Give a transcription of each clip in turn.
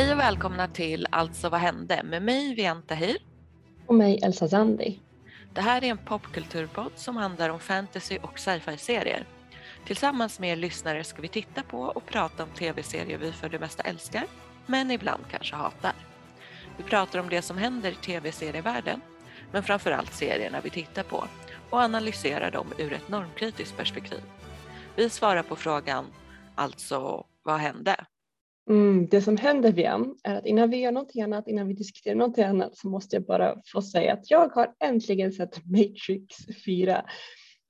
Hej och välkomna till Alltså vad hände med mig Vian Tahir. Och mig Elsa Zandi. Det här är en popkulturpodd som handlar om fantasy och sci-fi-serier. Tillsammans med er lyssnare ska vi titta på och prata om tv-serier vi för det mesta älskar, men ibland kanske hatar. Vi pratar om det som händer i tv-serievärlden, men framförallt serierna vi tittar på och analyserar dem ur ett normkritiskt perspektiv. Vi svarar på frågan, alltså vad hände? Mm, det som händer VM är att innan vi gör någonting annat, innan vi diskuterar någonting annat så måste jag bara få säga att jag har äntligen sett Matrix 4.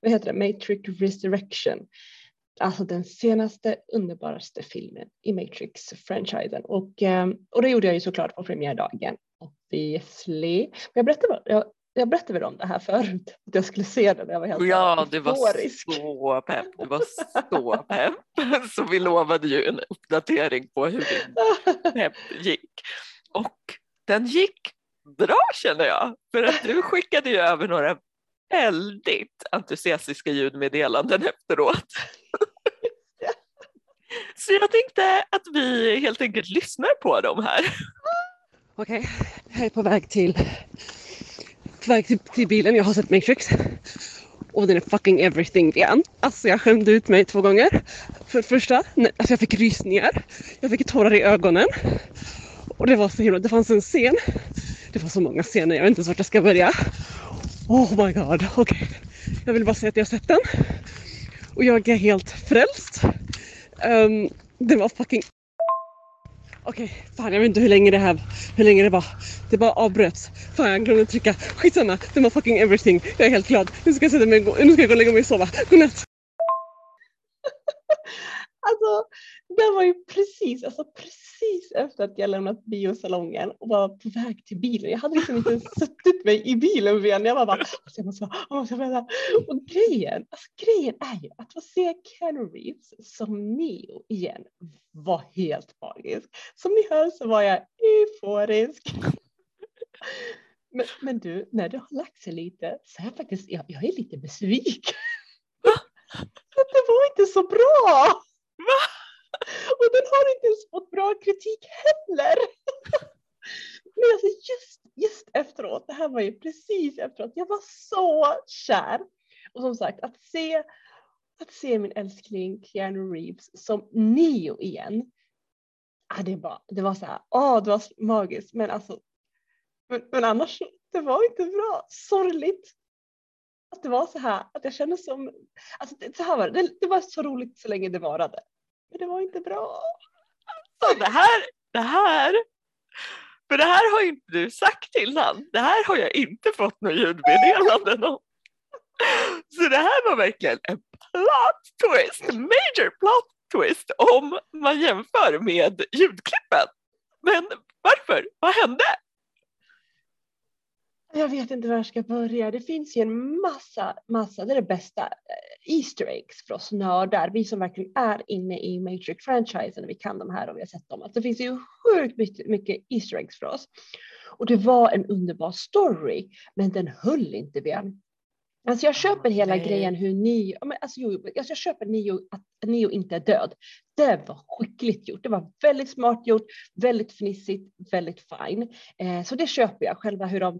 Vad heter det? Matrix Resurrection. Alltså den senaste underbaraste filmen i Matrix-franchisen och, eh, och det gjorde jag ju såklart på premiärdagen. Obviously. Men jag berättade, jag, jag berättade väl om det här förut, att jag skulle se den. Jag var helt ja, det var så pepp. Det var så pepp. Så vi lovade ju en uppdatering på hur din pepp gick. Och den gick bra känner jag, för att du skickade ju över några väldigt entusiastiska ljudmeddelanden efteråt. Så jag tänkte att vi helt enkelt lyssnar på dem här. Okej, okay. jag är på väg till på väg till, till bilen. Jag har sett Matrix. Och den är fucking everything igen. Alltså jag skämde ut mig två gånger. För det första, alltså jag fick rysningar. Jag fick tårar i ögonen. Och det var så himla, det fanns en scen. Det var så många scener, jag vet inte ens vart jag ska börja. Oh my god, okej. Okay. Jag vill bara säga att jag har sett den. Och jag är helt frälst. Ehm, um, den var fucking Okej, okay, fan jag vet inte hur länge det här, hur länge det var. Det bara avbröts. Fan jag glömde trycka. Skitsamma, det var fucking everything. Jag är helt glad. Nu ska jag sätta mig, nu ska jag gå och lägga mig och sova. Godnatt! alltså, det var ju precis, alltså precis efter att jag lämnat biosalongen och var på väg till bilen. Jag hade liksom inte ens suttit mig i bilen igen. Jag var bara, alltså, jag måste, jag måste vänta. Och grejen, alltså, grejen är ju att få se Keanu Reeves som Neo igen var helt magisk. Som ni hör så var jag euforisk. Men, men, du, när det har lagt sig lite så är jag faktiskt, jag, jag är lite besviken. det var inte så bra. Och den har inte ens fått bra kritik heller. Men alltså just, just efteråt, det här var ju precis efteråt, jag var så kär. Och som sagt, att se, att se min älskling Keanu Reeves som Neo igen. Ah, det, var, det var så här, åh, det var magiskt. Men alltså, men, men annars, det var inte bra. Sorgligt att det var så här, att jag kände som, alltså det, så här var det, det var så roligt så länge det varade. Men det var inte bra. Så det här, det här, för det här har inte du sagt innan. Det här har jag inte fått något ljudmeddelanden om. Så det här var verkligen en plot twist, major plot twist om man jämför med ljudklippen. Men varför? Vad hände? Jag vet inte var jag ska börja. Det finns ju en massa, massa, det är det bästa, eh, Easter eggs för oss nördar. Vi som verkligen är inne i Matrix-franchisen, vi kan de här och vi har sett dem. Alltså det finns ju sjukt mycket, Easter eggs för oss. Och det var en underbar story, men den höll inte bien. Alltså jag köper hela Nej. grejen hur Neo, alltså jo, alltså jag köper Neo, att Neo inte är död. Det var skickligt gjort, det var väldigt smart gjort, väldigt fnissigt, väldigt fine. Eh, så det köper jag, själva hur de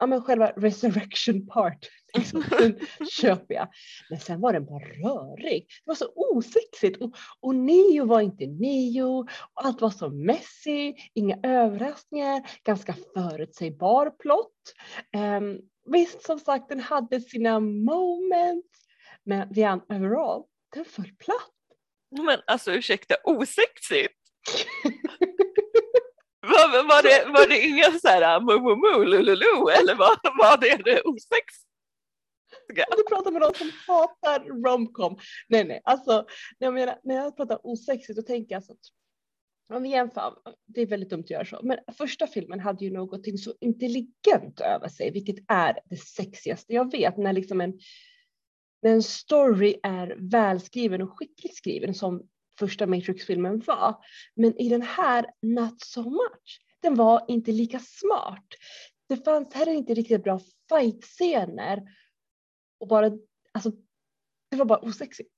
ja, men själva resurrection part liksom, den köper jag. Men sen var den bara rörig. Det var så osexigt och, och Neo var inte Neo. Och allt var så messy, inga överraskningar, ganska förutsägbar plott. Um, visst, som sagt, den hade sina moments, men the overall, den föll platt. Men alltså ursäkta, osexigt? Var, var, det, var det inga så här mu mu lululu eller var, var det det osex? Du pratar med någon som hatar romcom. Nej, nej, alltså när jag, menar, när jag pratar osexigt då tänker jag så att om vi jämför, det är väldigt dumt att göra så, men första filmen hade ju någonting så intelligent över sig, vilket är det sexigaste jag vet, när liksom en, när en story är välskriven och skickligt skriven som första Matrix-filmen var. Men i den här, not so much. Den var inte lika smart. Det fanns heller inte riktigt bra fight-scener. Och bara, alltså, det var bara osexigt.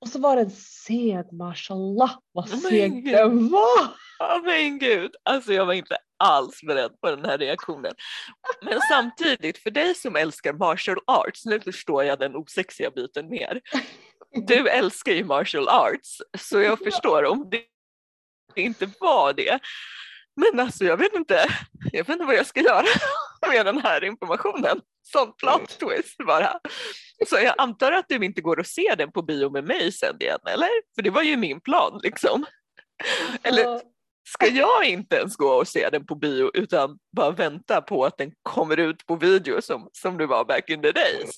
Och så var den seg, mashallah vad Oh seg God. den var. Ja men gud, alltså jag var inte alls beredd på den här reaktionen. Men samtidigt, för dig som älskar martial arts, nu förstår jag den osexiga biten mer. Du älskar ju martial arts, så jag förstår om det inte var det. Men alltså jag vet inte, jag vet inte vad jag ska göra med den här informationen. Sån plot twist bara. Så jag antar att du inte går och ser den på bio med mig sen igen, eller? För det var ju min plan liksom. Eller- Ska jag inte ens gå och se den på bio utan bara vänta på att den kommer ut på video som, som det var back in the days?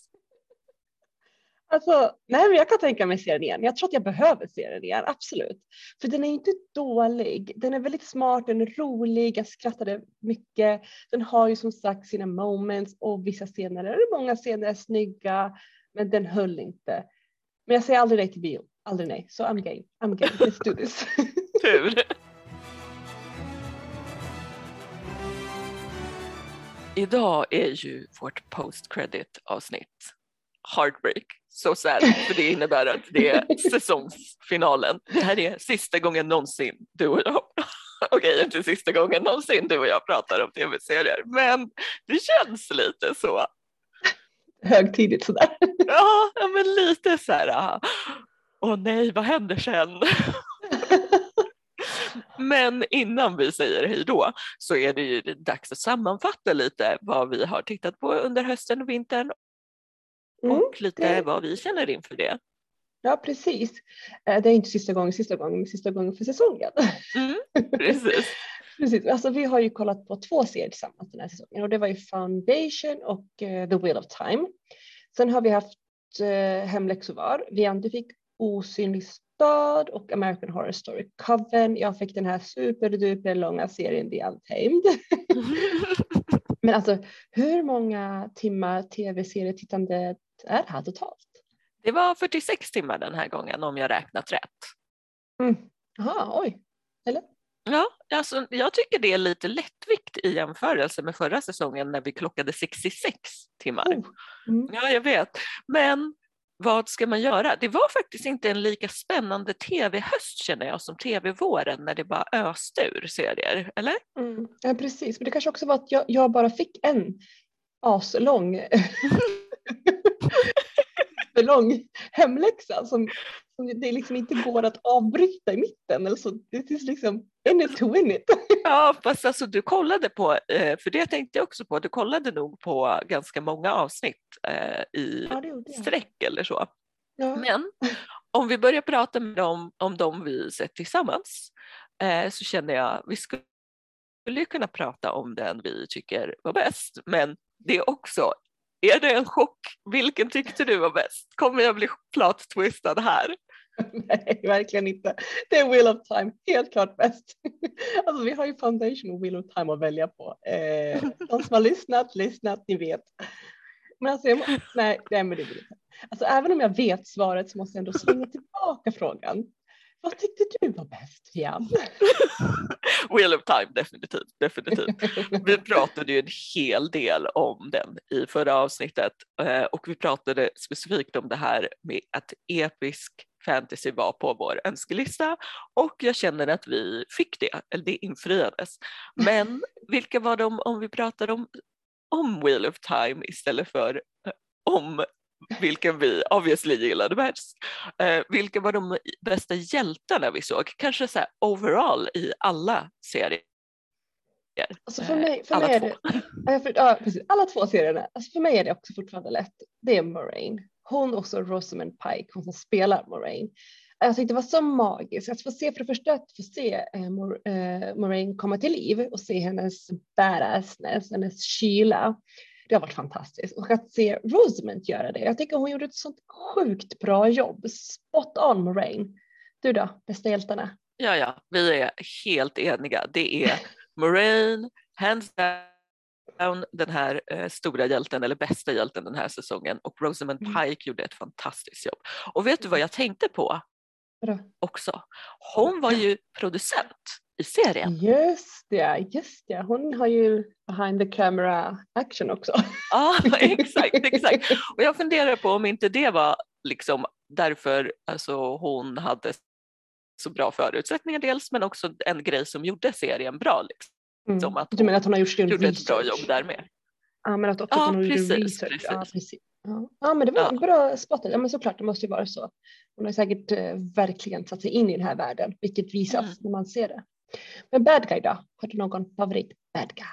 Alltså, nej, men jag kan tänka mig se den igen. Jag tror att jag behöver se den igen, absolut. För den är inte dålig. Den är väldigt smart, den är rolig, jag skrattade mycket. Den har ju som sagt sina moments och vissa scener, eller många scener är snygga, men den höll inte. Men jag säger aldrig nej till bio, aldrig nej. Så I'm game, I'm game, let's do this. Tur. Idag är ju vårt post credit avsnitt Heartbreak. Så sad, för det innebär att det är säsongsfinalen. Det här är sista gången någonsin du och jag, okej inte sista gången någonsin du och jag pratar om tv-serier, men det känns lite så. Högtidligt sådär. Ja, ja, men lite så här, ah, åh nej, vad händer sen? Men innan vi säger hej då så är det ju dags att sammanfatta lite vad vi har tittat på under hösten och vintern Mm, och lite det- vad vi känner inför det. Ja, precis. Eh, Det är inte sista gången, sista gången, men sista gången för säsongen. Mm, precis. Precis, alltså vi har ju kollat på två serier tillsammans den här säsongen och det var ju Foundation och eh, The Wheel of Time. Sen har vi haft uh, Hemläxor var. Vi fick Osynlig stad och American Horror Story Coven. Jag fick den här superduper långa serien The Untamed. Men alltså hur många timmar tv-serietittandet är det här totalt? Det var 46 timmar den här gången om jag räknat rätt. Mm. Oj. Ja, alltså, jag tycker det är lite lättvikt i jämförelse med förra säsongen när vi klockade 66 timmar. Oh. Mm. Ja, jag vet. Men vad ska man göra? Det var faktiskt inte en lika spännande tv-höst känner jag som tv-våren när det bara öste ur serier, eller? Mm. Ja, precis, men det kanske också var att jag, jag bara fick en aslång lång hemläxa som, som det liksom inte går att avbryta i mitten. Eller så. Det är liksom in it to win it. Ja, fast alltså du kollade på, eh, för det tänkte jag också på, du kollade nog på ganska många avsnitt eh, i Ja, sträck eller så. Ja. Men om vi börjar prata med dem, om de vi sett tillsammans eh, så känner jag vi skulle kunna prata om den vi tycker var bäst. Men det är också, är det en chock? Vilken tyckte du var bäst? Kommer jag bli plot twistad här? Nej, verkligen inte. Det är Wheel of Time, helt klart bäst. Alltså, vi har ju Foundation och Wheel of Time att välja på. Eh, de som har lyssnat, lyssnat, ni vet. Men alltså, jag, må- nej, nej, men det blir inte. Alltså, även om jag vet svaret så måste jag ändå slänga tillbaka frågan. Vad tyckte du var bäst, Fiam? Wheel of Time, definitivt. definitivt. Vi pratade ju en hel del om den i förra avsnittet eh, och vi pratade specifikt om det här med att episk fantasy var på vår önskelista och jag känner att vi fick det, eller det infriades. Men vilka var de om vi pratar om, om Wheel of Time istället för eh, om vilken vi obviously gillade bäst. Eh, vilka var de bästa hjältarna vi såg? Kanske så här overall i alla serier. Alltså för Eh, mig, för alla mig två. det, för, ja, precis, alla två serierna. Alltså för mig är det också fortfarande lätt. Det är Moraine. Hon och så Rosamund Pike, hon som spelar Moraine. Jag tyckte det var så magiskt att få se för det första att få se eh, Mor, eh, Moraine komma till liv och se hennes badassness, hennes kyla. Det har varit fantastiskt och att se Rosamund göra det. Jag tycker hon gjorde ett sånt sjukt bra jobb. Spot on Moraine. Du då, bästa hjältarna? Ja, ja, vi är helt eniga. Det är Moraine, hands down, den här eh, stora hjälten eller bästa hjälten den här säsongen och Rosamund Mm. Pike gjorde ett fantastiskt jobb. Och vet du vad jag tänkte på Vadå? också? Hon var ju producent i serien. Just det, just det. Hon har ju behind the camera action också. Ja, exakt, exakt. Och jag funderar på om inte det var liksom därför alltså, hon hade så bra förutsättningar dels men också en grej som gjorde serien bra. Liksom. Mm. Att du menar att hon har gjort sin gjorde ett research? bra jobb där med. Ja, men att också Ja, att hon precis, gjorde research. precis. Ja, precis. Ja. ja, men det var Ja. en bra spot. Ja, men såklart, det måste ju vara så. Hon har säkert eh, verkligen satt sig in i den här världen, vilket visas Mm. när man ser det. Men bad guy då? Har du någon favorit bad guy?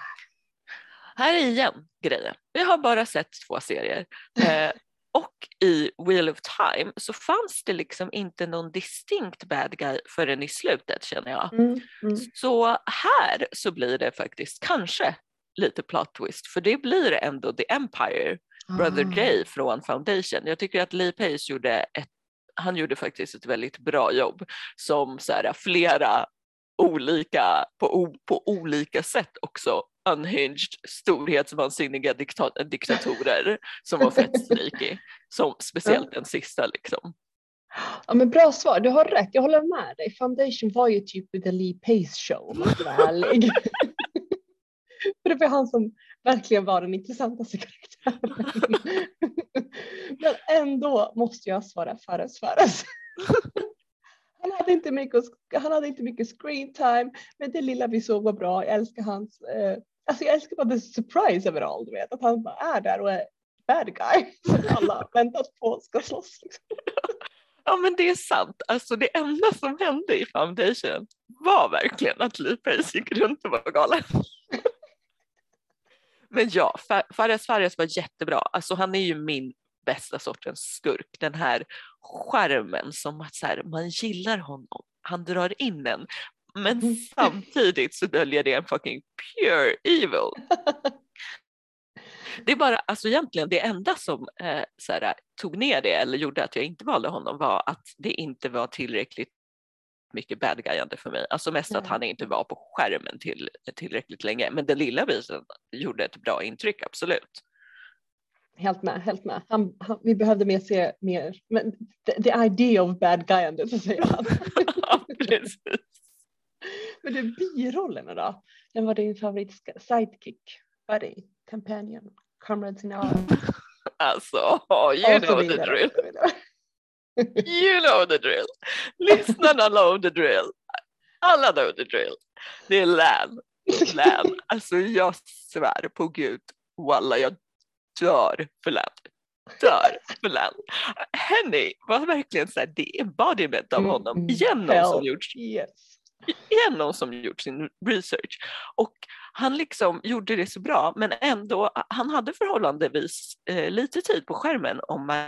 Här är igen grejen. Vi har bara sett två serier. Eh, och i Wheel of Time så fanns det liksom inte någon distinkt bad guy förrän i slutet känner jag. Mm. Mm. Så här så blir det faktiskt kanske lite plot twist för det blir ändå The Empire, Brother Ah. Jay från Foundation. Jag tycker att Lee Pace gjorde ett, han gjorde faktiskt ett väldigt bra jobb som så här, flera olika, på, på olika sätt också unhinged storhetsvansinniga dikta, diktatorer som var fett sneaky. Som speciellt den sista liksom. Ja men bra svar, du har rätt, jag håller med dig. Foundation var ju typ the Lee Pace show om man ska vara ärlig. För det var han som verkligen var den intressantaste karaktären. men ändå måste jag svara Fares Fares. Han hade, inte mycket, han hade inte mycket screen time, men det lilla vi såg var bra. Jag älskar hans, eh, alltså jag älskar bara the surprise överallt, du vet, att han bara är där och är bad guy som alla väntat på ska slåss. Liksom. Ja men det är sant, alltså det enda som hände i Foundation var verkligen att Lee Pace gick runt och var galen. Men ja, Fares Fares var jättebra, alltså han är ju min bästa sortens skurk, den här skärmen som att så här, man gillar honom, han drar in en, men samtidigt så döljer det en fucking pure evil. Det är bara, alltså egentligen det enda som eh, så här, tog ner det eller gjorde att jag inte valde honom var att det inte var tillräckligt mycket bad guyande för mig. Alltså mest att Nej. han inte var på skärmen till, tillräckligt länge. Men den lilla biten gjorde ett bra intryck, absolut. Helt med, helt med. Han, han, vi behövde mer se mer, men the, the idea of bad guy så säger han. Precis. men det är birollerna då? Vem var din favorit sidekick? Buddy, companion, comrades in arms? Alltså, you Och så know the drill. You know the drill. Lyssnarna know the drill. Alla know the drill. Det är Lan. Lan. Alltså jag svär på gud. Walla, jag dör för Lan. Dör för Lan. Henny var verkligen så här, det embodiment av Mm, honom. mm, Igen någon som gjort igen någon som gjort sin research. Och han liksom gjorde det så bra men ändå, han hade förhållandevis eh, lite tid på skärmen om man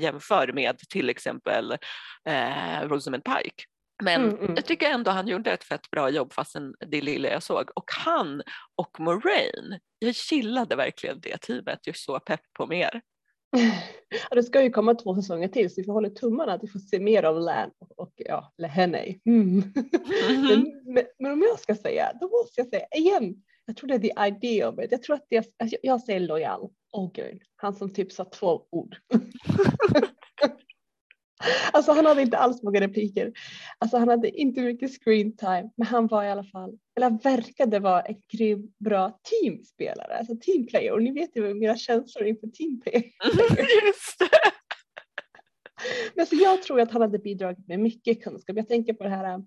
jämför med till exempel eh, Rosamund Pike. Men Mm, mm. jag tycker ändå han gjorde ett fett bra jobb fastän det lilla jag såg. Och han och Moraine, jag gillade verkligen det teamet, jag är så pepp på mer. Ja, det ska ju komma två säsonger till så vi får hålla tummarna att vi får se mer av Lan och, och ja, Lehenney. Mm. Mhm. men, men, men om jag ska säga, då måste jag säga igen, jag tror det är the idea of it. Jag tror att det alltså, jag säger lojal. Oh gud, han som typ sa två ord. alltså han hade inte alls många repliker. Alltså han hade inte mycket screen time, men han var i alla fall, eller verkade vara en grym bra teamspelare, alltså teamplayer. Och ni vet ju mina känslor inför teamplayer. Just det. Men alltså jag tror att han hade bidragit med mycket kunskap. Jag tänker på det här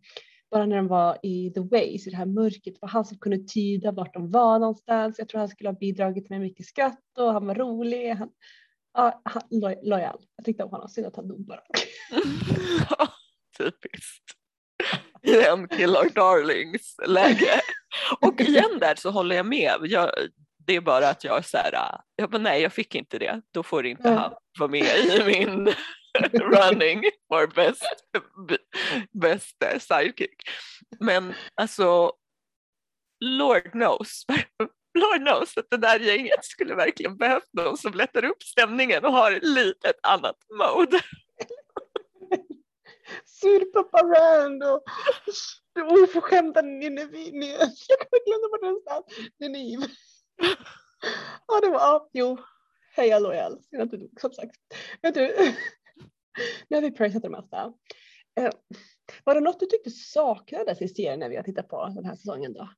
bara när de var i The Ways, i det här mörkret, var han som kunde tyda vart de var någonstans. Jag tror han skulle ha bidragit med mycket skratt och han var rolig. Han, ja, han, lo, lojal. Jag tyckte om honom, synd att han dog bara. Ja, Typiskt. Igen kill our darlings läge. Och igen där så håller jag med. Jag, det är bara att jag är så här, jag bara, nej jag fick inte det. Då får inte han vara med i min running for best, best sidekick. Men alltså, Lord knows. Lord knows att det där gänget skulle verkligen behövt någon som lättar upp stämningen och har lite ett annat mode. Surpappa Rand och oförskämda Nineveh. Jag kommer glömma bort någonstans. Nineve. Ja, det var, ja, jo. Heja lojal. Synd att du dog som sagt. Men du, nu har vi praisat det mesta. Eh, Var det något du tyckte saknades i serien när vi har tittat på den här säsongen då?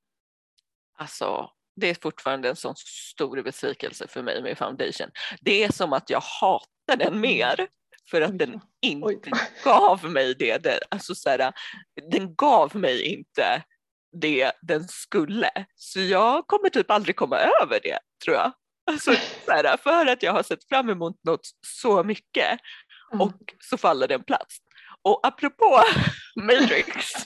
Alltså, det är fortfarande en sån stor besvikelse för mig med Foundation. Det är som att jag hatar den mer för att den inte Oj. gav mig det. det alltså så här, den gav mig inte det den skulle. Så jag kommer typ aldrig komma över det tror jag. Alltså, så här, för att jag har sett fram emot något så mycket Ja. och så faller den plats. Och apropå Matrix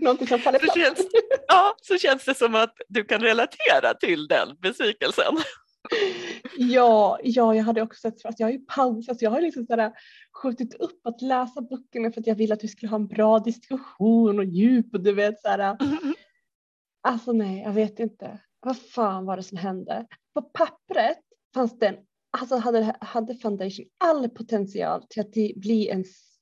Någonting som faller så känns, ja, så känns det som att du kan relatera till den besvikelsen. Ja, ja, jag hade också sett, alltså jag har ju pausat, så jag har liksom sådär skjutit upp att läsa böckerna för att jag ville att vi skulle ha en bra diskussion och djup och du vet såhär. Alltså nej, jag vet inte. Vad fan var det som hände? På pappret fanns den, alltså hade, hade Foundation all potential till att det bli en s-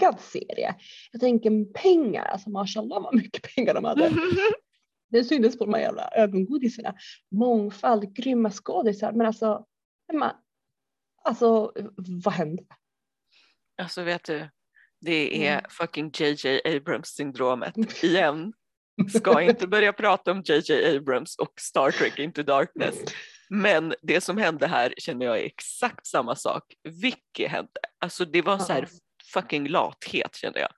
lyckad serie. Jag tänker pengar, alltså mashallah vad mycket pengar de hade. Det syntes på de här jävla ögongodisarna. Mångfald, grymma skådisar. Men alltså, Emma, alltså vad hände? Alltså vet du, det är Mm. fucking JJ Abrams syndromet igen. Ska inte börja prata om JJ Abrams och Star Trek Into Darkness. Men det som hände här känner jag är exakt samma sak. Vicky hände. Alltså det var så här. Fucking lathet kände jag.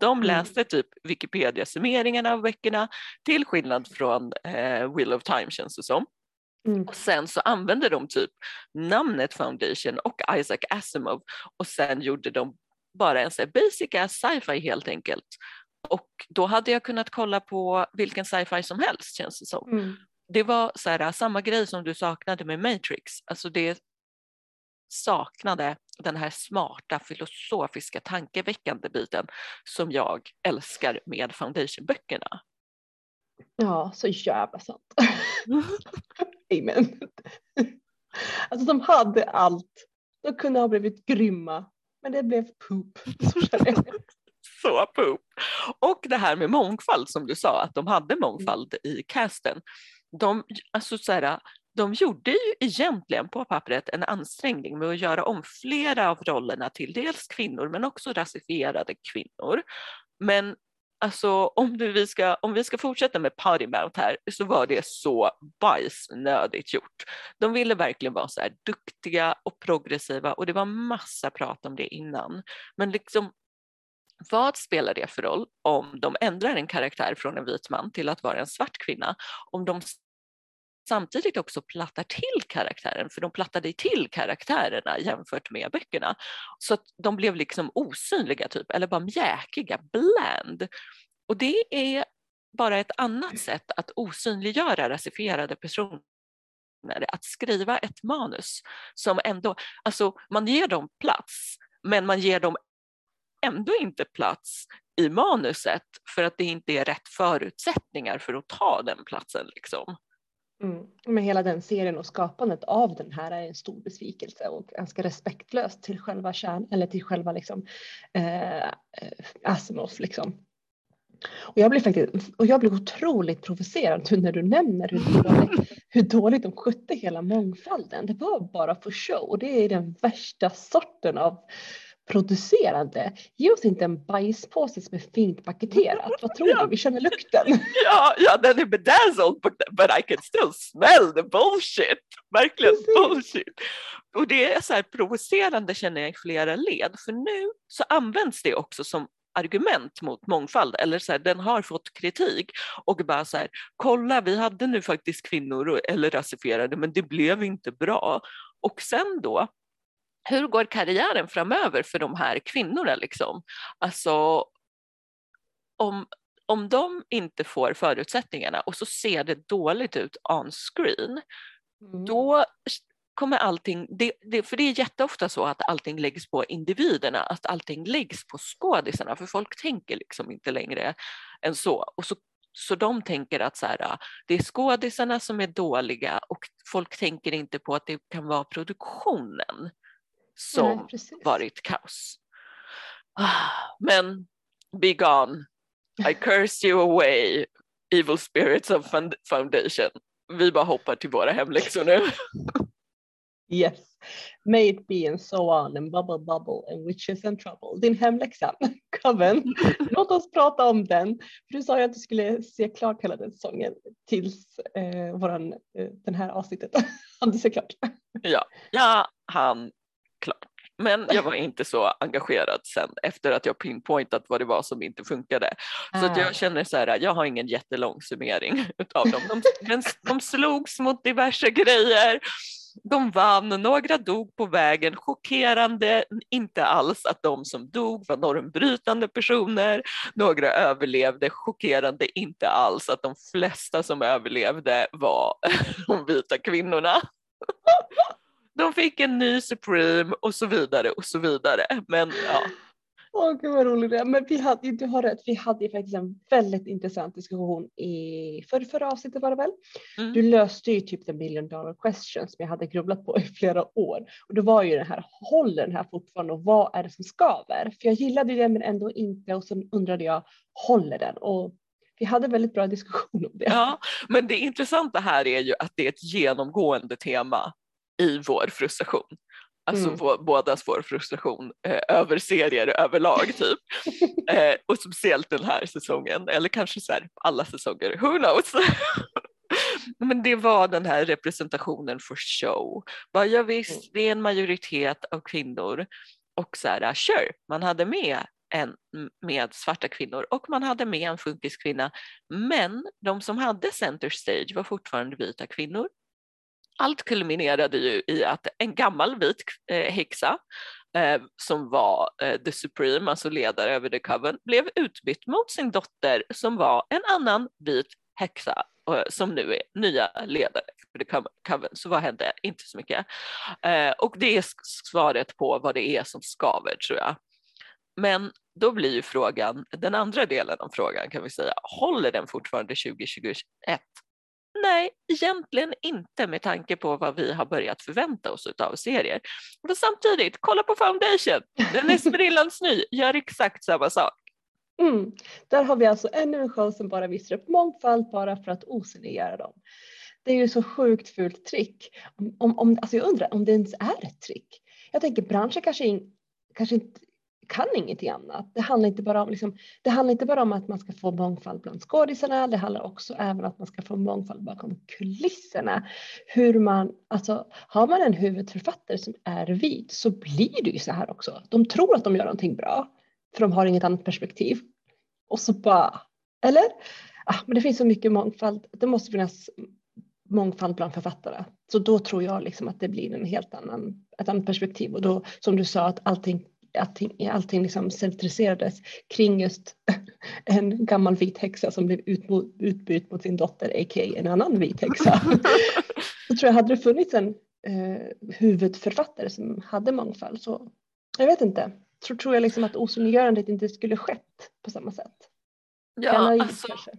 De Mm. läste typ Wikipedia-summeringarna av böckerna till skillnad från eh, Wheel of Time känns det som. Mm. Och sen så använde de typ namnet Foundation och Isaac Asimov och sen gjorde de bara en så basic sci-fi helt enkelt. Och då hade jag kunnat kolla på vilken sci-fi som helst känns det som. Mm. Det var så här, samma grej som du saknade med Matrix. Alltså det saknade den här smarta filosofiska tankeväckande biten som jag älskar med Foundation-böckerna. Ja, så jävla sant. Amen. Alltså de hade allt. De kunde ha blivit grymma. Men det blev poop. Så känner jag. så poop. Och det här med mångfald som du sa, att de hade mångfald i casten. De, alltså så här, de gjorde ju egentligen på pappret en ansträngning med att göra om flera av rollerna till dels kvinnor men också rasifierade kvinnor. Men alltså om, du, vi, ska, om vi ska fortsätta med party mouth här så var det så bajsnödigt gjort. De ville verkligen vara så här duktiga och progressiva och det var massa prat om det innan. Men liksom vad spelar det för roll om de ändrar en karaktär från en vit man till att vara en svart kvinna? Om de samtidigt också plattar till karaktären, för de plattade till karaktärerna jämfört med böckerna. Så att de blev liksom osynliga typ, eller bara mjäkiga, bland. Och det är bara ett annat sätt att osynliggöra rasifierade personer att skriva ett manus som ändå, alltså man ger dem plats, men man ger dem ändå inte plats i manuset för att det inte är rätt förutsättningar för att ta den platsen. Liksom. Mm. Men hela den serien och skapandet av den här är en stor besvikelse och ganska respektlöst till själva kärn eller till själva liksom eh, eh Asimov liksom. Och jag blir faktiskt och jag blir otroligt provocerad när du nämner hur dåligt, hur dåligt de skötte hela mångfalden. Det var bara för show och det är den värsta sorten av producerande. Ge oss inte en bajspåse som är fint paketerat. Vad tror du? Vi känner lukten. Ja, ja, den är bedazzled but, but I can still smell the bullshit. Verkligen Precis. bullshit. Och det är så här provocerande känner jag i flera led för nu så används det också som argument mot mångfald eller så här, den har fått kritik och bara så här kolla vi hade nu faktiskt kvinnor eller rasifierade men det blev inte bra och sen då hur går karriären framöver för de här kvinnorna liksom? Alltså om, om de inte får förutsättningarna och så ser det dåligt ut on screen, Mm. då kommer allting, det, det, för det är jätteofta så att allting läggs på individerna, att allting läggs på skådisarna, för folk tänker liksom inte längre än så. Och så, så de tänker att så här, det är skådisarna som är dåliga och folk tänker inte på att det kan vara produktionen som Nej, varit kaos. Men be gone. I curse you away, evil spirits of Found- foundation. Vi bara hoppar till våra hemläxor nu. Yes. May it be and so on and bubble bubble and witches and trouble. Din hemläxa, Coven. Låt oss prata om den. För du sa ju att du skulle se klart hela den säsongen tills eh, våran, eh, den här avsnittet hade se klart. Ja, ja, han klart. Men jag var inte så engagerad sen efter att jag pinpointat vad det var som inte funkade. Så att Ah. jag känner så här, jag har ingen jättelång summering utav dem. De, de, de slogs mot diverse grejer. De vann, några dog på vägen. Chockerande, inte alls att de som dog var normbrytande personer. Några överlevde, chockerande inte alls att de flesta som överlevde var de vita kvinnorna. De fick en ny Supreme och så vidare och så vidare. Men ja, Åh gud vad roligt det är. Men vi hade, du har rätt, vi hade ju faktiskt en väldigt intressant diskussion i för, förra avsnittet var det väl? Mm. Du löste ju typ the million dollar question som jag hade grubblat på i flera år. Och då var ju det här, håller den här fortfarande och vad är det som skaver? För jag gillade det men ändå inte och så undrade jag, håller den? Och vi hade väldigt bra diskussion om det. ja, men det intressanta här är ju att det är ett genomgående tema i vår frustration. Alltså Mm. vår, bådas vår frustration eh, över serier överlag typ. eh, och speciellt den här säsongen, eller kanske så här, alla säsonger, who knows? Men det var den här representationen for show. Bara, ja, visst, det är en majoritet av kvinnor och så här, sure, man hade med en med svarta kvinnor och man hade med en funkiskvinna. Men de som hade center stage var fortfarande vita kvinnor. Allt kulminerade ju i att en gammal vit eh, häxa eh, som var eh, the supreme, alltså ledare över the coven, blev utbytt mot sin dotter som var en annan vit häxa eh, som nu är nya ledare för the coven. Så vad hände? Inte så mycket. Eh, och det är svaret på vad det är som skaver tror jag. Men då blir ju frågan, den andra delen av frågan kan vi säga, håller den fortfarande 2021? Nej, egentligen inte med tanke på vad vi har börjat förvänta oss av serier. Men samtidigt, kolla på Foundation, den är sprillans ny, gör exakt samma sak. Mm. Där har vi alltså ännu en show som bara visar upp mångfald bara för att osynliggöra dem. Det är ju så sjukt fult trick. Om, om, alltså jag undrar om det ens är ett trick. Jag tänker branschen kanske, in, kanske inte kan ingenting annat. Det handlar, inte bara om, liksom, det handlar inte bara om att man ska få mångfald bland skådisarna, det handlar också även om att man ska få mångfald bakom kulisserna. Hur man, alltså, har man en huvudförfattare som är vit så blir det ju så här också. De tror att de gör någonting bra för de har inget annat perspektiv. Och så bara, eller? Ah, men det finns så mycket mångfald, det måste finnas mångfald bland författare. Så då tror jag liksom att det blir en helt annan, ett annat perspektiv och då som du sa att allting allting, allting liksom centriserades kring just en gammal vit häxa som blev utbytt mot sin dotter, a.k.a. en annan vit häxa. så tror jag hade det funnits en eh, huvudförfattare som hade mångfald så jag vet inte. Tror, tror jag liksom att osynliggörandet inte skulle skett på samma sätt. Ja, Gärna alltså, kanske.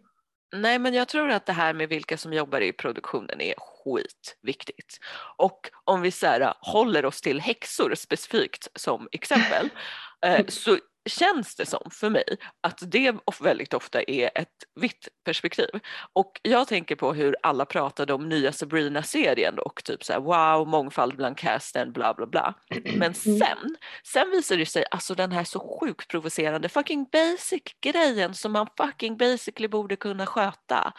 nej, men jag tror att det här med vilka som jobbar i produktionen är skitviktigt. Och om vi så här, håller oss till häxor specifikt som exempel eh, så känns det som för mig att det väldigt ofta är ett vitt perspektiv. Och jag tänker på hur alla pratade om nya Sabrina-serien och typ så här wow, mångfald bland casten, bla bla bla. Men sen, sen visar det sig alltså den här så sjukt provocerande fucking basic grejen som man fucking basically borde kunna sköta.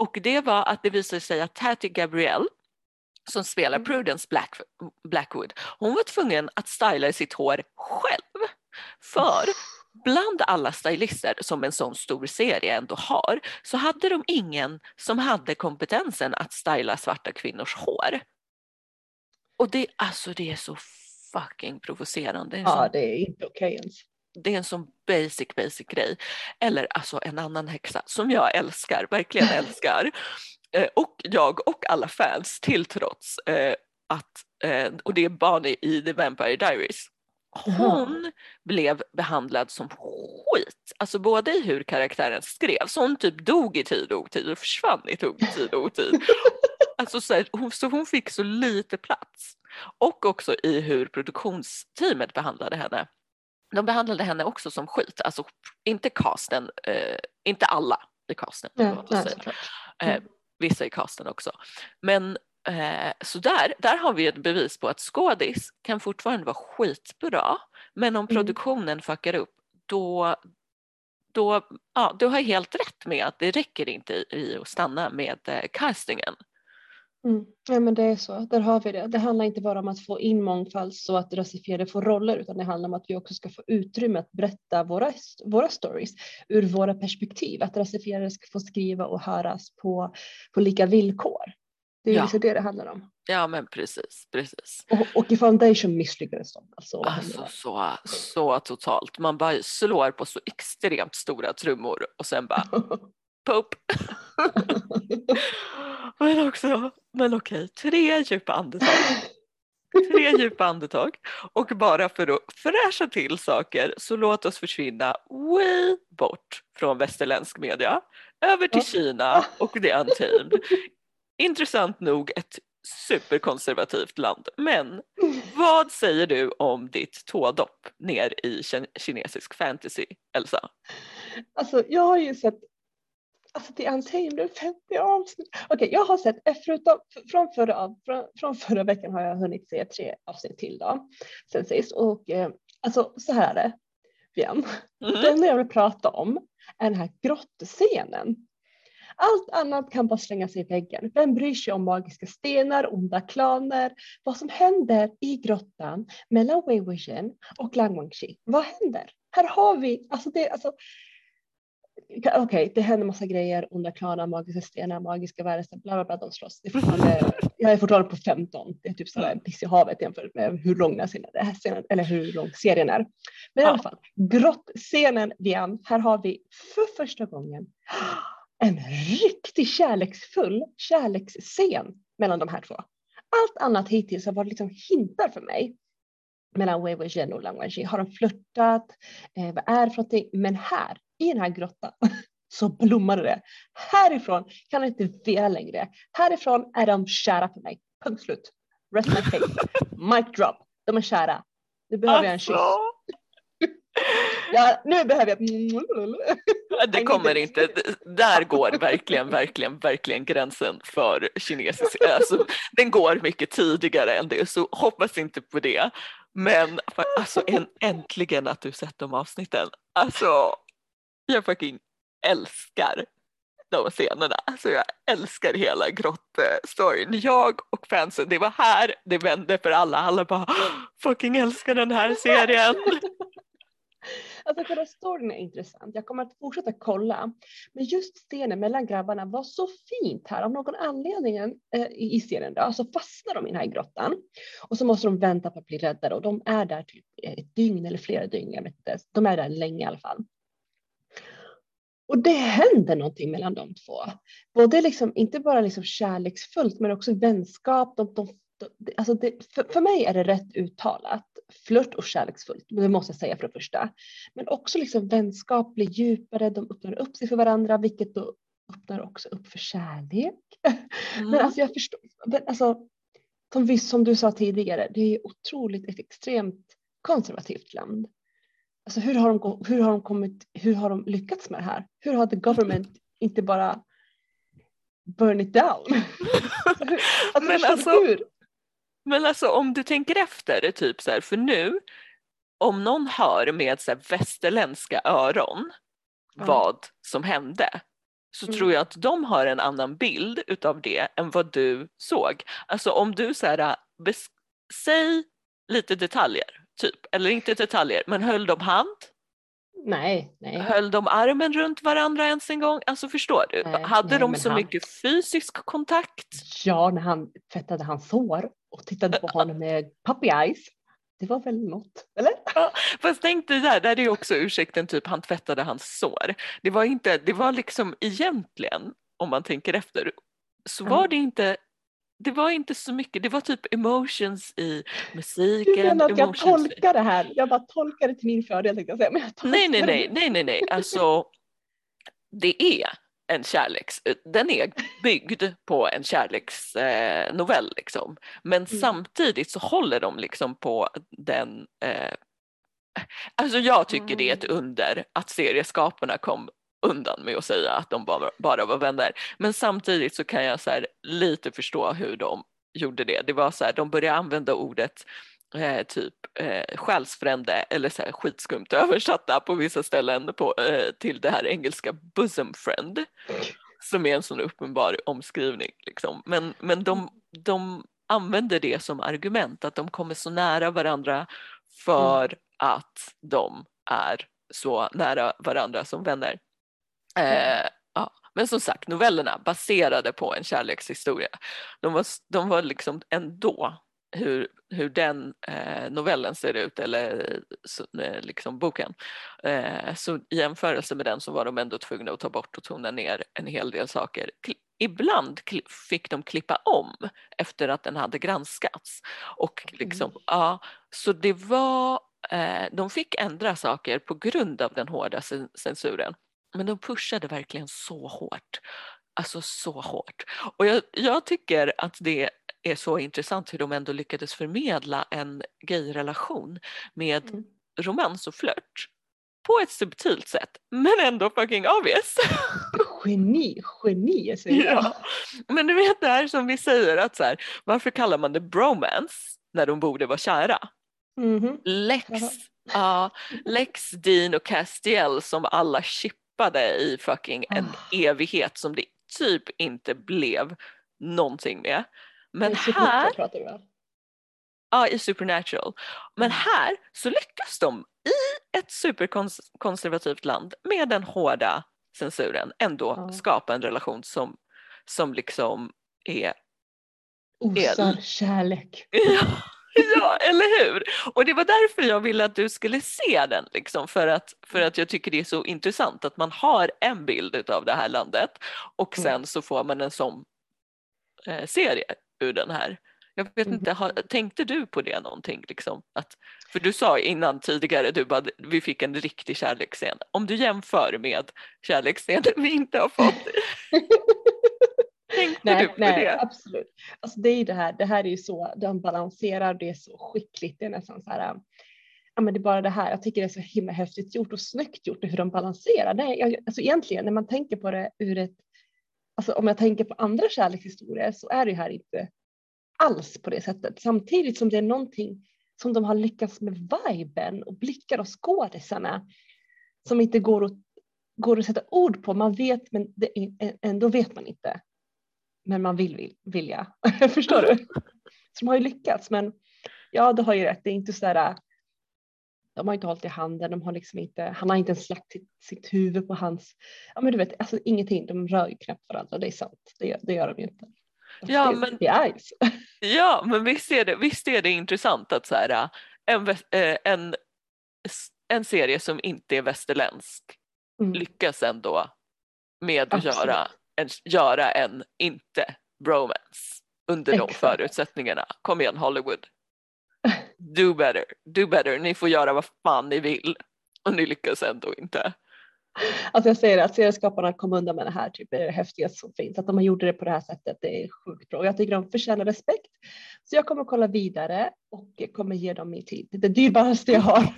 Och det var att det visade sig att Tati Gabrielle som spelar Mm. Prudence Black, Blackwood, hon var tvungen att styla sitt hår själv. För bland alla stylister som en sån stor serie ändå har så hade de ingen som hade kompetensen att styla svarta kvinnors hår. Och det, alltså det är så fucking provocerande. Ja, det är inte okej ens. Det är en sån basic, basic grej. Eller alltså en annan häxa som jag älskar, verkligen älskar. Eh, och jag och alla fans till trots eh, att, eh, och det är Barney i The Vampire Diaries. Hon blev behandlad som skit, alltså både i hur karaktären skrevs, hon typ dog i tid och otid och försvann i tid och otid. Alltså så, här, hon, så hon fick så lite plats. Och också i hur produktionsteamet behandlade henne. De behandlade henne också som skit, alltså inte casten, eh, inte alla i casten. Låt oss nej, eh, vissa i casten också. Men eh, så där, där har vi ett bevis på att skådis kan fortfarande vara skitbra, men om Mm. produktionen fuckar upp då, då, ja, du har helt rätt med att det räcker inte i, i att stanna med eh, castingen. Mm. Ja men det är så, där har vi det. Det handlar inte bara om att få in mångfald så att rasifierade får roller utan det handlar om att vi också ska få utrymme att berätta våra, våra stories ur våra perspektiv. Att rasifierade ska få skriva och höras på, på lika villkor. Det är Ja. liksom det det handlar om. Ja men precis, precis. Och, och i Foundation misslyckades de. Alltså, Alltså så, så totalt. Man bara slår på så extremt stora trummor och sen bara pop. men också, men okej, tre djupa andetag. Tre djupa andetag. Och bara för att fräscha till saker så låt oss försvinna way bort från västerländsk media. Över till. Kina och The Untamed. Intressant nog ett superkonservativt land. Men vad säger du om ditt tådopp ner i kin- kinesisk fantasy, Elsa? Alltså jag har ju sett Alltså det är Untamed 50 avsnitt. Okej, jag har sett, förutom från förra, från, från förra veckan har jag hunnit se tre avsnitt till då, sen sist. Och eh, alltså så här är det, igen. Mm. Det enda jag vill prata om är den här grottscenen. Allt annat kan bara slänga sig i väggen. Vem bryr sig om magiska stenar, onda klaner, vad som händer i grottan mellan Wei Wuxian och Lang Wangxi? Vad händer? Här har vi, alltså det, alltså Okej, det händer massa grejer, onda klaner, magiska stenar, magiska varelser, bla bla bla, de slåss. Det är jag är fortfarande på 15, det är typ sådär piss i havet jämfört med hur lång den här scenen, eller hur lång serien är. Men i Ja. alla fall, grottscenen igen, här har vi för första gången en riktigt kärleksfull kärleksscen mellan de här två. Allt annat hittills har varit liksom hintar för mig mellan Wei Wuxian och Lang Wangxi. Har de flörtat? Eh, vad är det för någonting? Men här, i den här grottan, så blommade det. Härifrån kan det inte vela längre. Härifrån är de kära för mig. Punkt slut. Rest my case. Mic drop. De är kära. Nu behöver jag en kyss. Alltså, Ja, nu behöver jag... det kommer inte, där går verkligen, verkligen, verkligen gränsen för kinesisk, alltså, den går mycket tidigare än det så hoppas inte på det. Men alltså en, äntligen att du sett de avsnitten. Alltså jag fucking älskar de scenerna. Alltså jag älskar hela grottstoryn. Jag och fansen, det var här det vände för alla. Alla bara fucking älskar den här serien. Alltså själva storyn är intressant. Jag kommer att fortsätta kolla. Men just scenen mellan grabbarna var så fint här. Av någon anledning eh, i serien då, så fastnar de i den här grottan. Och så måste de vänta på att bli räddade och de är där typ ett dygn eller flera dygn. Jag vet inte. De är där länge i alla fall. Och det händer någonting mellan de två. Både liksom, inte bara liksom kärleksfullt men också vänskap. De, de, de, alltså det, för, för mig är det rätt uttalat. Flört och kärleksfullt, det måste jag säga för det första. Men också liksom vänskap blir djupare, de öppnar upp sig för varandra vilket då öppnar också upp för kärlek. Mm. Men alltså jag förstår, alltså, som, som du sa tidigare, det är otroligt ett extremt konservativt land. Alltså hur har de, hur har de, kommit, hur har de lyckats med det här? Hur har the government inte bara burn it down? Alltså, hur, alltså, Men alltså-? Men alltså om du tänker efter, typ så här, för nu om någon hör med så här, västerländska öron Ja. vad som hände så Mm. tror jag att de har en annan bild utav det än vad du såg. Alltså om du så här, bes- säg lite detaljer, typ, eller inte detaljer, men höll de hand? Nej, nej. Höll de armen runt varandra ens en gång? Alltså förstår du? Nej, Hade nej, de så han- mycket fysisk kontakt? Ja, när han tvättade hans hår och tittade på honom med puppy eyes. Det var väl något, eller? Fast tänk dig där, där är ju också ursäkten typ han tvättade hans sår. Det var inte, det var liksom egentligen, om man tänker efter, så Ja. var det inte det var inte så mycket, det var typ emotions i Du musiken. menar att jag tolkar det här? Jag bara tolkar det till min fördel tänkte jag säga. Men jag Nej, nej, nej, nej, nej, nej, alltså det är en kärleks, den är byggd på en kärleksnovell eh, liksom. Men Mm. samtidigt så håller de liksom på den eh, Alltså jag tycker det är ett Mm. under att serieskaparna kom undan med att säga att de bara, bara var vänner. Men samtidigt så kan jag så här lite förstå hur de gjorde det. Det var så här, de började använda ordet eh, typ eh, själsfrände eller så här skitskumt översatta på vissa ställen på, eh, till det här engelska bosom friend. som är en sån uppenbar omskrivning. Liksom. Men, men de, de använder det som argument, att de kommer så nära varandra för att de är så nära varandra som vänner. Eh, ja. Men som sagt, novellerna baserade på en kärlekshistoria. De var, de var liksom ändå hur, hur den eh, novellen ser ut eller så, eh, liksom boken. Eh, så i jämförelse med den så var de ändå tvungna att ta bort och tona ner en hel del saker. Kli ibland fick de klippa om efter att den hade granskats. Och liksom, mm. ja, så det var, eh, de fick ändra saker på grund av den hårda censuren. Men de pushade verkligen så hårt. Alltså så hårt. Och jag, jag tycker att det är så intressant hur de ändå lyckades förmedla en gayrelation med mm. romans och flört på ett subtilt sätt men ändå fucking obvious. Geni, geni säger jag. Ja. Men du vet det här som vi säger att så här, varför kallar man det bromance när de borde vara kära? Mm -hmm. Lex, uh, Lex, Dean och Castiel som alla chippade i fucking en oh. evighet som det typ inte blev någonting med. Men här... Ja, i Supernatural. Men mm. här så lyckas de i ett superkonservativt land med den hårda censuren ändå ja. skapa en relation som, som liksom är... Osar är... kärlek. Ja, ja, eller hur? Och det var därför jag ville att du skulle se den, liksom, för, att, för att jag tycker det är så intressant att man har en bild av det här landet och mm. sen så får man en sån eh, serie ur den här. Jag vet mm. inte, har, tänkte du på det någonting? Liksom? Att, för du sa innan tidigare, du bara, vi fick en riktig kärleksscen. Om du jämför med kärleksscenen vi inte har fått. Tänkte nej, du på nej, det? Absolut. Alltså det är det här, det här är ju så, de balanserar, det är så skickligt, det är nästan så här, ja men det är bara det här, jag tycker det är så himla häftigt gjort och snyggt gjort hur de balanserar. Det är, alltså egentligen när man tänker på det ur ett, alltså om jag tänker på andra kärlekshistorier så är det här inte alls på det sättet. Samtidigt som det är någonting som de har lyckats med viben och blickar och skådisarna som inte går att, går att sätta ord på. Man vet men det ändå vet man inte. Men man vill, vill vilja. Förstår du? Så de har ju lyckats men ja, du har ju rätt. Det är inte så där. De har inte hållit i handen, de har liksom inte, han har inte ens lagt sitt, sitt huvud på hans, ja men du vet, alltså ingenting, de rör ju knappt varandra, det är sant, det, det gör de ju inte. Ja men, ja, men visst, är det, visst är det intressant att så här, en, eh, en, en serie som inte är västerländsk mm. lyckas ändå med att göra en, göra en inte bromance under Exakt. de förutsättningarna. Kom igen Hollywood. Do better, do better. Ni får göra vad fan ni vill och ni lyckas ändå inte. Alltså jag säger att serieskaparna kom undan med det här, typ, är det häftigaste som finns. Att de gjort det på det här sättet, det är sjukt bra. Och jag tycker de förtjänar respekt. Så jag kommer kolla vidare och kommer ge dem min tid. Det dyrbaraste jag har.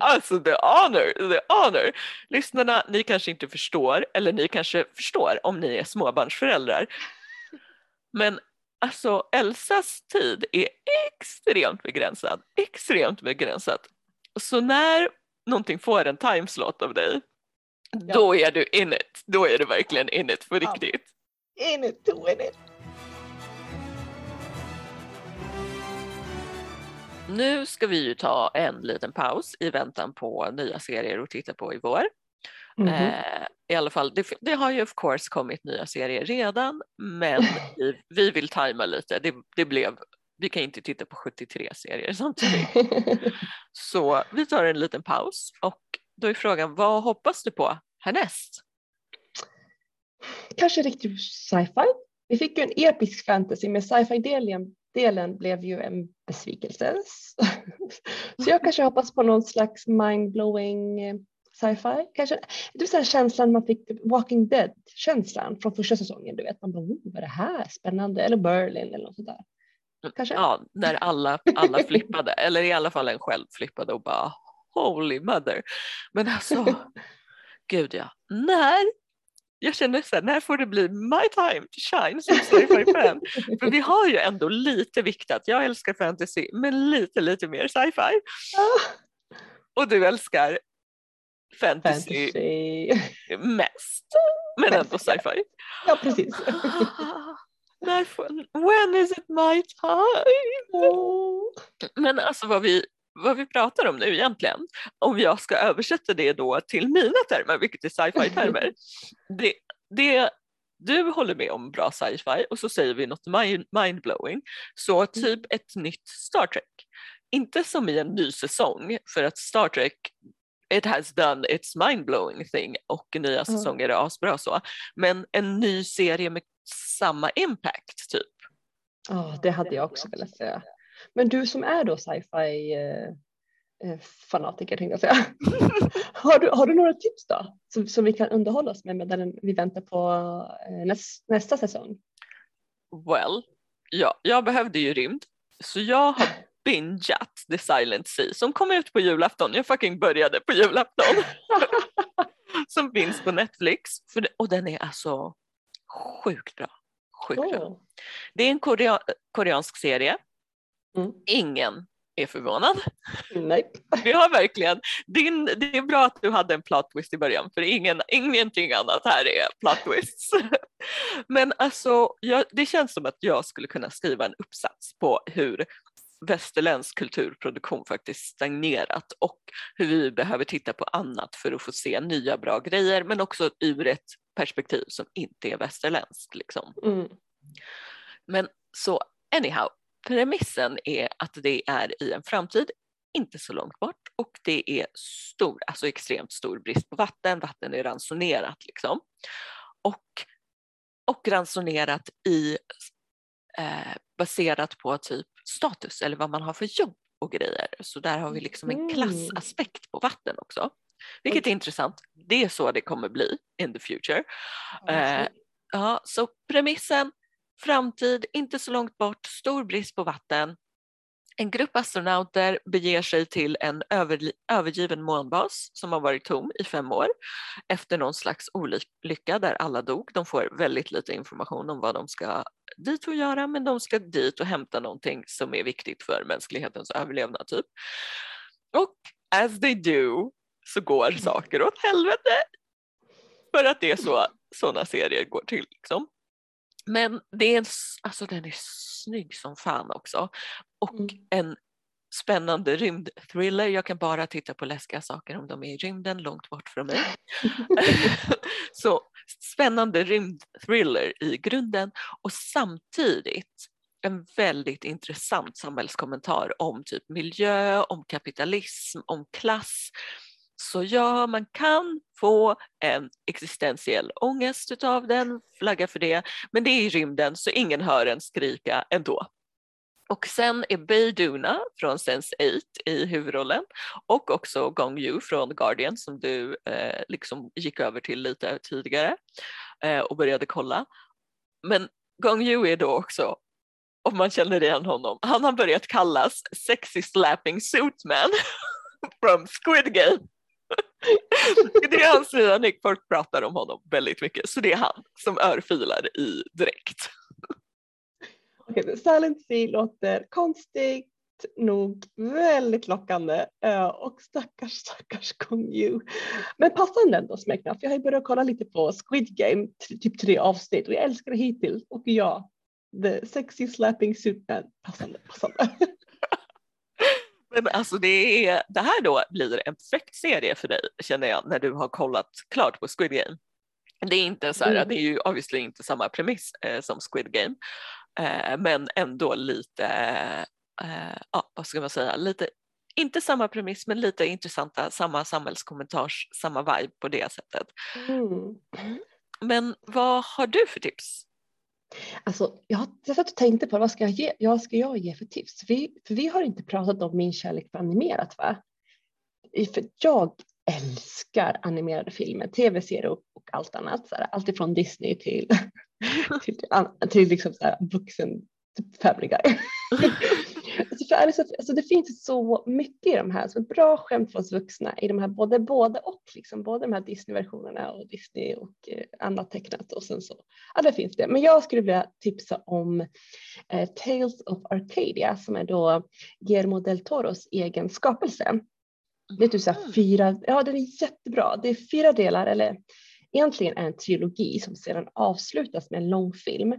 Alltså the honor, the honor. Lyssnarna, ni kanske inte förstår, eller ni kanske förstår om ni är småbarnsföräldrar. Men alltså Elsas tid är extremt begränsad, extremt begränsad. Så när någonting får en timeslot av dig, ja. då är du in it. Då är du verkligen in it för riktigt. In it to win it. Nu ska vi ju ta en liten paus i väntan på nya serier att titta på i vår. Mm -hmm. eh, I alla fall, det, det, har ju of course kommit nya serier redan men vi, vi vill tajma lite. Det, det blev vi kan inte titta på 73 serier samtidigt. Så vi tar en liten paus och då är frågan vad hoppas du på härnäst? Kanske riktigt sci-fi. Vi fick ju en episk fantasy men sci-fi-delen delen blev ju en besvikelse. Så jag kanske hoppas på någon slags mindblowing eh, sci-fi. Kanske, du vet känslan man fick, Walking Dead-känslan från första säsongen. Du vet, man bara, oh, vad är det här? Spännande. Eller Berlin eller något sådär. Kanske? Ja, när alla, alla flippade, eller i alla fall en själv flippade och bara holy mother. Men alltså, gud ja, när jag känner så här, när får det bli my time to shine som sci-fi fan? För vi har ju ändå lite viktat, jag älskar fantasy men lite lite mer sci-fi. Och du älskar fantasy, Fantasy. mest, men ändå sci-fi. Ja precis. När får- When is it my time? Åh. Men alltså vad vi, vad vi pratar om nu egentligen, om jag ska översätta det då till mina termer, vilket är sci-fi termer, det, det du håller med om bra sci-fi och så säger vi något mind- mindblowing, så typ ett nytt Star Trek. Inte som i en ny säsong, för att Star Trek it has done its mindblowing thing och nya säsonger är asbra så, men en ny serie med samma impact typ. Ja, det hade jag också velat säga. Men du som är då sci-fi eh, eh, fanatiker tänkte jag säga. har, du, har du några tips då som, som vi kan underhålla oss med medan vi väntar på eh, näs, nästa säsong? Well, ja, jag behövde ju rymd så jag har bingeat The Silent Sea som kom ut på julafton. Jag fucking började på julafton. som finns på Netflix för det, och den är alltså sjukt bra. Sjukt bra. Åh. Det är en korea, koreansk serie. Mm. Ingen är förvånad. Nej. Vi har verkligen, din, det är bra att du hade en plot twist i början för ingen, ingenting annat här är plot twists. Men alltså, jag, det känns som att jag skulle kunna skriva en uppsats på hur västerländsk kulturproduktion faktiskt stagnerat och hur vi behöver titta på annat för att få se nya bra grejer men också ur ett perspektiv som inte är västerländskt. Liksom. Mm. Men så anyhow, premissen är att det är i en framtid inte så långt bort och det är stor, alltså extremt stor brist på vatten. Vatten är ransonerat liksom. Och, och ransonerat i eh, baserat på typ status eller vad man har för jobb och grejer. Så där har vi liksom en Mm. klassaspekt på vatten också. Vilket är intressant. Det är så det kommer bli in the future. Eh, ja, så premissen, framtid, inte så långt bort, stor brist på vatten. En grupp astronauter beger sig till en övergiven månbas som har varit tom i fem år efter någon slags olycka där alla dog. De får väldigt lite information om vad de ska dit och göra men de ska dit och hämta någonting som är viktigt för mänsklighetens överlevnad typ. Och as they do så går saker åt helvete för att det är så sådana serier går till. Liksom. Men det är en, alltså den är snygg som fan också. Och Mm. en spännande rymdthriller. Jag kan bara titta på läskiga saker om de är i rymden långt bort från mig. så spännande rymdthriller i grunden och samtidigt en väldigt intressant samhällskommentar om typ miljö, om kapitalism, om klass. Så ja, man kan få en existentiell ångest utav den, flagga för det, men det är i rymden så ingen hör en skrika ändå. Och sen är Bay Duna från Sense8 i huvudrollen och också Gong Yu från Guardian som du eh, liksom gick över till lite tidigare eh, och började kolla. Men Gong Yu är då också, om man känner igen honom, han har börjat kallas Sexy Slapping Suitman from Squid Game det är hans nya nick, folk pratar om honom väldigt mycket. Så det är han som örfilar i direkt. Okej, okay, Silent Sea låter konstigt nog väldigt lockande. Eh, och stackars stackars Kung Yu. Men passande ändå smeknamn, för jag har ju börjat kolla lite på Squid Game, typ tre avsnitt. Och jag älskar det hittills. Och ja, the sexy slapping suitman, passande, passande. Men alltså det, är, det här då blir en perfekt serie för dig känner jag när du har kollat klart på Squid Game. Det är inte så här, Mm. det är ju obviously inte samma premiss eh, som Squid Game, eh, men ändå lite, eh, ja vad ska man säga, lite, inte samma premiss men lite intressanta, samma samhällskommentars, samma vibe på det sättet. Mm. Men vad har du för tips? Alltså, jag, jag satt och tänkte på vad ska jag ge, ja, ska jag ge för tips? Vi, för vi har inte pratat om min kärlek för animerat va? För jag älskar animerade filmer, tv-serier och, och allt annat. Så här, allt ifrån Disney till, till, till, till liksom så här, vuxen typ Family Guy. Alltså, för ärligt, så- alltså, det finns så mycket i de här som är bra skämt för oss vuxna i de här både, både och liksom både de här Disney-versionerna och Disney och eh, annat tecknat och sen så ja det finns det. Men jag skulle vilja tipsa om eh, Tales of Arcadia som är då Guillermo del Toros egen skapelse. Det är typ så fyra, ja den är jättebra. Det är fyra delar, eller egentligen är en trilogi som sedan avslutas med en långfilm.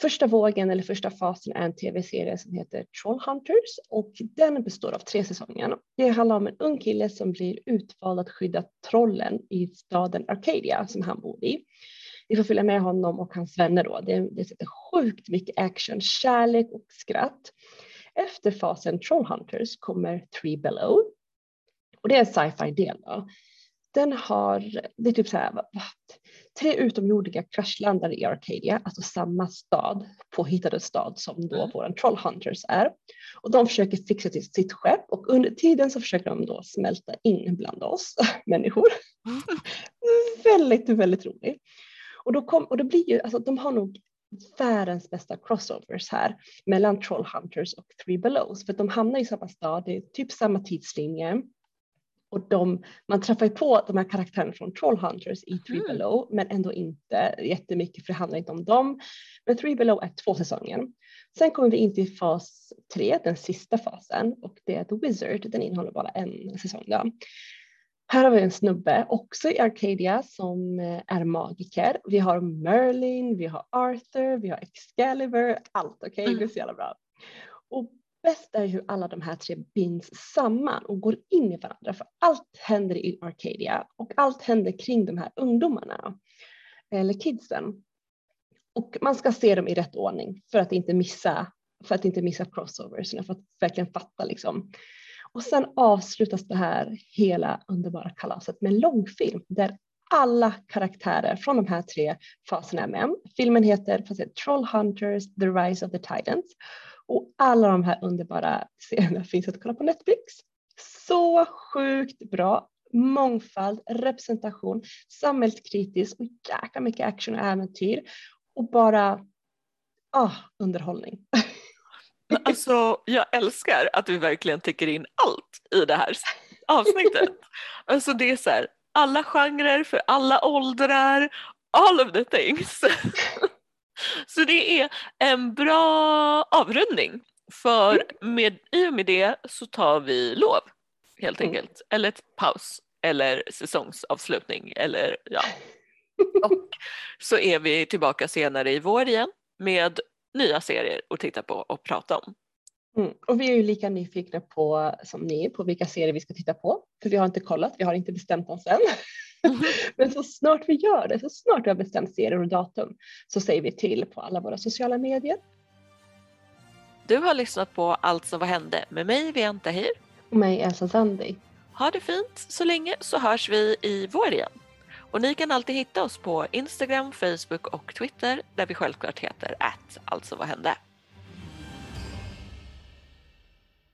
Första vågen eller första fasen är en tv-serie som heter Trollhunters och den består av tre säsonger. Det handlar om en ung kille som blir utvald att skydda trollen i staden Arcadia som han bor i. Vi får följa med honom och hans vänner då. Det, det sätter sjukt mycket action, kärlek och skratt. Efter fasen Trollhunters kommer Three Below och det är en sci-fi del. Då. Den har, det är typ så här, tre utomjordiga kraschlandar i Arcadia, alltså samma stad, påhittade stad som då mm. våran Trollhunters är. Och de försöker fixa till sitt skepp och under tiden så försöker de då smälta in bland oss människor. Mm. väldigt, väldigt roligt. Och då, kom, och då blir ju, alltså de har nog världens bästa crossovers här mellan Trollhunters och Three Belows för de hamnar i samma stad, det är typ samma tidslinje och de, man träffar ju på de här karaktärerna från Trollhunters i Three mm. Below men ändå inte jättemycket för det handlar inte om dem. Men Three Below är två säsonger. Sen kommer vi in till fas tre, den sista fasen och det är The Wizard. Den innehåller bara en säsong. Då. Här har vi en snubbe också i Arcadia som eh, är magiker. Vi har Merlin, vi har Arthur, vi har Excalibur, allt okej, okay? Mm. det är så jävla bra. Och bäst är hur alla de här tre binds samman och går in i varandra för allt händer i Arcadia och allt händer kring de här ungdomarna eller kidsen. Och man ska se dem i rätt ordning för att inte missa, för att inte missa crossovers, för att verkligen fatta liksom. Och sen avslutas det här hela underbara kalaset med en långfilm där alla karaktärer från de här tre faserna är med. Filmen heter Trollhunters, The Rise of the Titans och alla de här underbara serierna finns att kolla på Netflix. Så sjukt bra. Mångfald, representation, samhällskritiskt och jäkla mycket action och äventyr. Och bara ah, underhållning. Alltså, jag älskar att vi verkligen täcker in allt i det här avsnittet. Alltså det är så här, alla genrer för alla åldrar, all of the things. Så det är en bra avrundning för mm. med, i och med det så tar vi lov helt mm. enkelt. Eller ett paus eller säsongsavslutning eller ja. Och så är vi tillbaka senare i vår igen med nya serier att titta på och prata om. Mm. Och vi är ju lika nyfikna på som ni på vilka serier vi ska titta på. För vi har inte kollat, vi har inte bestämt oss än. Men så snart vi gör det, så snart vi har bestämt serier och datum så säger vi till på alla våra sociala medier. Du har lyssnat på Allt som vad hände med mig Vian Tahir. Och mig Elsa Sandi. Ha det fint så länge så hörs vi i vår igen. Och ni kan alltid hitta oss på Instagram, Facebook och Twitter där vi självklart heter att alltså vad hände.